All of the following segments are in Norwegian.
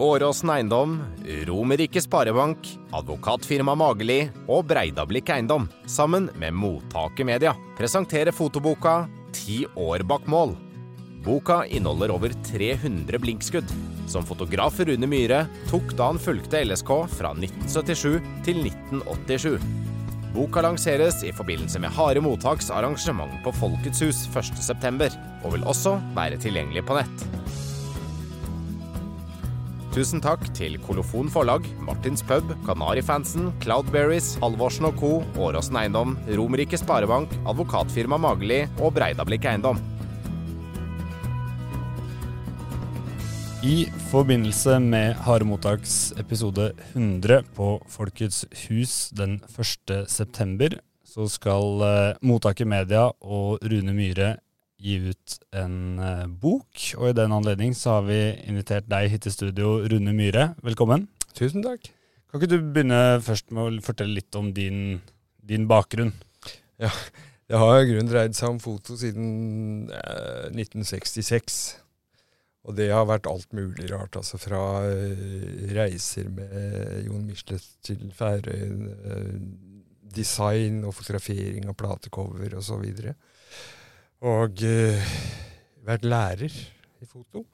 Åråsen Eiendom, Romerike Sparebank, Advokatfirma Mageli og Breidablikk Eiendom, sammen med Mottaket Media, presenterer fotoboka Ti år bak mål. Boka inneholder over 300 blinkskudd, som fotograf Rune Myhre tok da han fulgte LSK fra 1977 til 1987. Boka lanseres i forbindelse med Harde Mottaks arrangement på Folkets hus 1.9, og vil også være tilgjengelig på nett. Tusen takk til Kolofon forlag, Martins pub, Kanarifansen, Cloudberries, Halvorsen co., Åråsen Eiendom, Romerike Sparebank, Advokatfirma Mageli og Breidablikk Eiendom. I forbindelse med Harde mottaks episode 100 på Folkets hus den 1. september, så skal eh, Mottaket Media og Rune Myhre gi ut en eh, bok. Og i den anledning så har vi invitert deg hit til studio, Rune Myhre. Velkommen. Tusen takk. Kan ikke du begynne først med å fortelle litt om din, din bakgrunn? Ja, det har i grunnen dreid seg om foto siden eh, 1966. Og det har vært alt mulig rart. altså Fra eh, reiser med Jon Michelet til Færøyene, eh, design og fotografering av platecover osv. Og, så. Og uh, vært lærer i foto.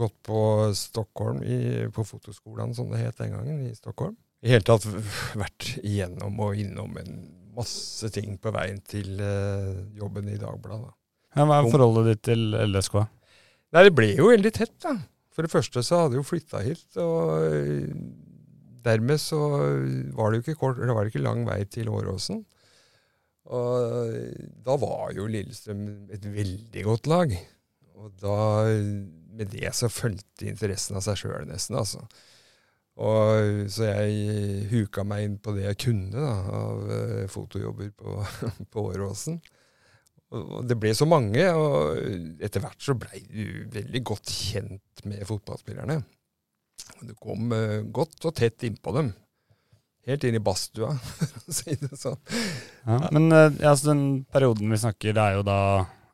Gått på Stockholm, i, på fotoskolen som det het den gangen, i Stockholm. I hele tatt vært igjennom og innom en masse ting på veien til uh, jobben i Dagbladet. Ja, hva er forholdet ditt til LSK? Nei, det ble jo veldig tett, da. For det første så hadde jeg jo flytta hit, og øh, dermed så var det jo ikke kort, det var ikke lang vei til Åråsen. Og da var jo Lillestrøm et veldig godt lag. Og da, med det så fulgte interessen av seg sjøl, nesten, altså. Og, så jeg huka meg inn på det jeg kunne da, av uh, fotojobber på, på Åråsen. Og det ble så mange, og etter hvert så blei du veldig godt kjent med fotballspillerne. Du kom uh, godt og tett innpå dem. Helt inn i badstua, for å si det sånn. Ja, men uh, ja, så den perioden vi snakker, det er jo da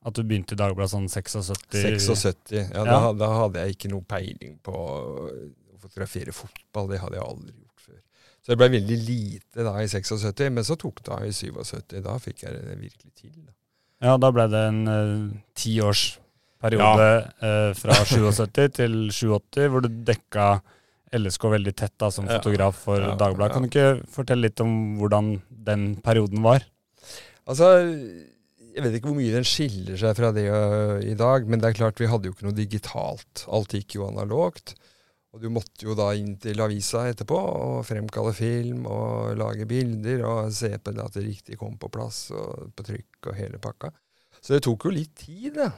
at du begynte i Dagbladet sånn 76? 76. Ja, ja. Da, da, hadde jeg ikke noe peiling på å fotografere fotball. Det hadde jeg aldri gjort før. Så det ble veldig lite da i 76, men så tok det av i 77. Da fikk jeg det virkelig til. da. Ja, da ble det en uh, tiårsperiode ja. uh, fra 77 til 87, hvor du dekka LSK veldig tett da, som fotograf for ja, Dagbladet. Kan du ikke fortelle litt om hvordan den perioden var? Altså, jeg vet ikke hvor mye den skiller seg fra det uh, i dag, men det er klart vi hadde jo ikke noe digitalt. Alt gikk jo analogt. Og du måtte jo da inn til avisa etterpå og fremkalle film og lage bilder og se på det at det riktig kom på plass og på trykk og hele pakka. Så det tok jo litt tid, det.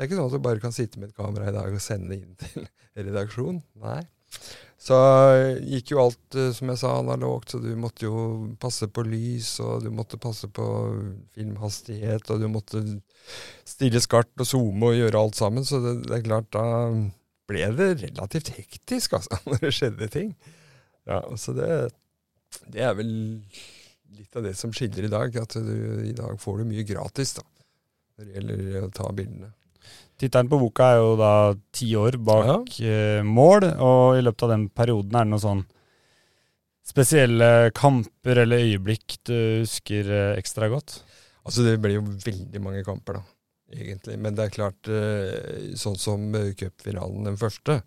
Det er ikke sånn at du bare kan sitte med et kamera i dag og sende det inn til redaksjonen. Nei. Så gikk jo alt, eh, som jeg sa, analogt, så du måtte jo passe på lys, og du måtte passe på filmhastighet, og du måtte stille skart og zoome og gjøre alt sammen. Så det, det er klart, da ble det relativt hektisk, altså, når det skjedde ting. Ja, så det, det er vel litt av det som skiller i dag, at du, i dag får du mye gratis da, når det gjelder å ta bildene. Tittelen på boka er jo da ti år bak ja. eh, mål, og i løpet av den perioden er det noen sånn spesielle kamper eller øyeblikk du husker eh, ekstra godt? Altså Det blir jo veldig mange kamper, da egentlig. Men det er klart, eh, sånn som cupfinalen den første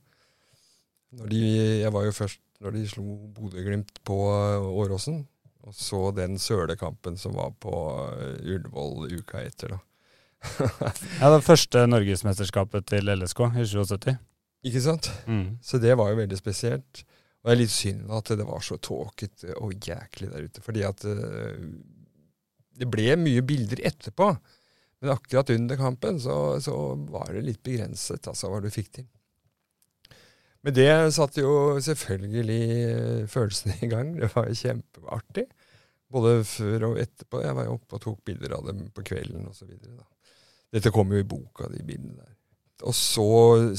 de, Jeg var jo først når de slo Bodø-Glimt på Åråsen. Og så den sølekampen som var på Ullevål uka etter, da. ja, det første norgesmesterskapet til LSK i 77. Ikke sant? Mm. Så det var jo veldig spesielt. Og det er litt synd at det var så tåkete og jæklig der ute. Fordi at uh, det ble mye bilder etterpå. Men akkurat under kampen så, så var det litt begrenset altså, hva du fikk til. Men det satte jo selvfølgelig følelsene i gang. Det var kjempeartig. Både før og etterpå. Jeg var jo oppe og tok bilder av dem på kvelden osv. Dette kom jo i boka, de bildene der. Og så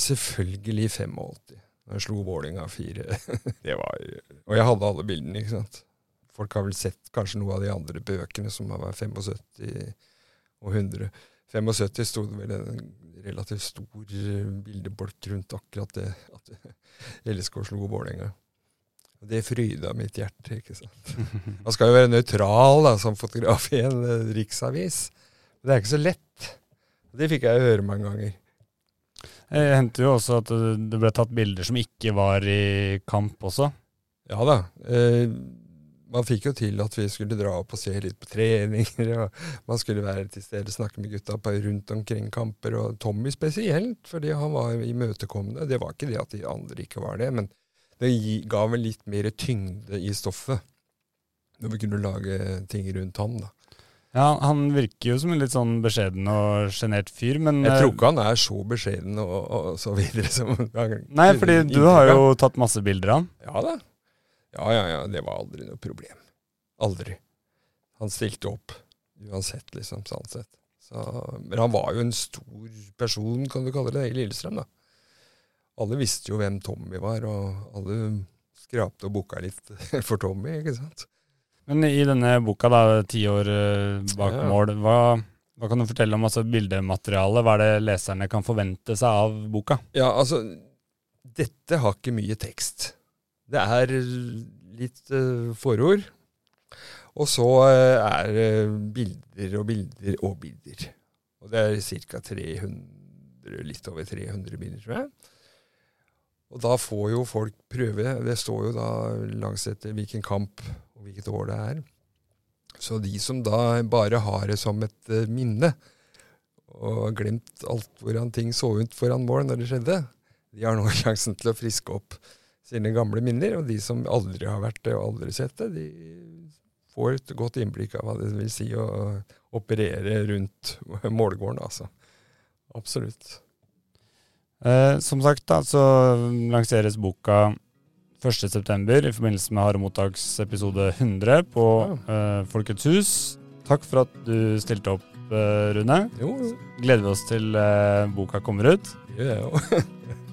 selvfølgelig 85. Da jeg slo Vålinga 4. det var, og jeg hadde alle bildene, ikke sant. Folk har vel sett kanskje noe av de andre bøkene som var 75 og 100. 75 sto det vel en relativt stor bildebolk rundt akkurat det. At LSK slo Vålerenga. Og det fryda mitt hjerte. ikke sant? Man skal jo være nøytral da, som fotograf i en eh, riksavis. Men det er ikke så lett. Det fikk jeg høre mange ganger. Det hendte jo også at det ble tatt bilder som ikke var i kamp også. Ja da. Eh, man fikk jo til at vi skulle dra opp og se litt på treninger. og Man skulle være til stede, snakke med gutta på rundt omkring kamper. Og Tommy spesielt, fordi han var imøtekommende. Det var ikke det at de andre ikke var det, men det ga vel litt mer tyngde i stoffet. Når vi kunne lage ting rundt ham, da. Ja, Han virker jo som en litt sånn beskjeden og sjenert fyr, men Jeg tror eh, ikke han er så beskjeden og, og så videre som Nei, fordi du har jo tatt masse bilder av han. Ja da. Ja, ja, ja. Det var aldri noe problem. Aldri. Han stilte opp uansett, liksom, sånn sett. Så, men han var jo en stor person, kan du kalle det, i Lillestrøm, da. Alle visste jo hvem Tommy var, og alle skrapte og boka litt for Tommy, ikke sant. Men i denne boka, da, 'Ti år eh, bak Ja. mål', hva, hva kan du fortelle om altså, bildematerialet? Hva er det leserne kan forvente seg av boka? Ja, altså Dette har ikke mye tekst. Det er litt uh, forord. Og så uh, er det bilder og bilder og bilder. Og det er ca. 300, litt over 300 bilder, tror jeg. Og da får jo folk prøve. Det står jo da langs etter hvilken kamp og hvilket år det er. Så de som da bare har det som et eh, minne, og har glemt alt hvordan ting så ut foran mål når det skjedde, de har nå sjansen til å friske opp sine gamle minner. Og de som aldri har vært det og aldri sett det, de får et godt innblikk av hva det vil si å operere rundt målgården. altså. Absolutt. Eh, som sagt, da, så lanseres boka 1.9. i forbindelse med Harde mottaks episode 100 på eh, Folkets hus. Takk for at du stilte opp, eh, Rune. Jo, jo. Gleder vi oss til eh, boka kommer ut. Det gjør jeg jo.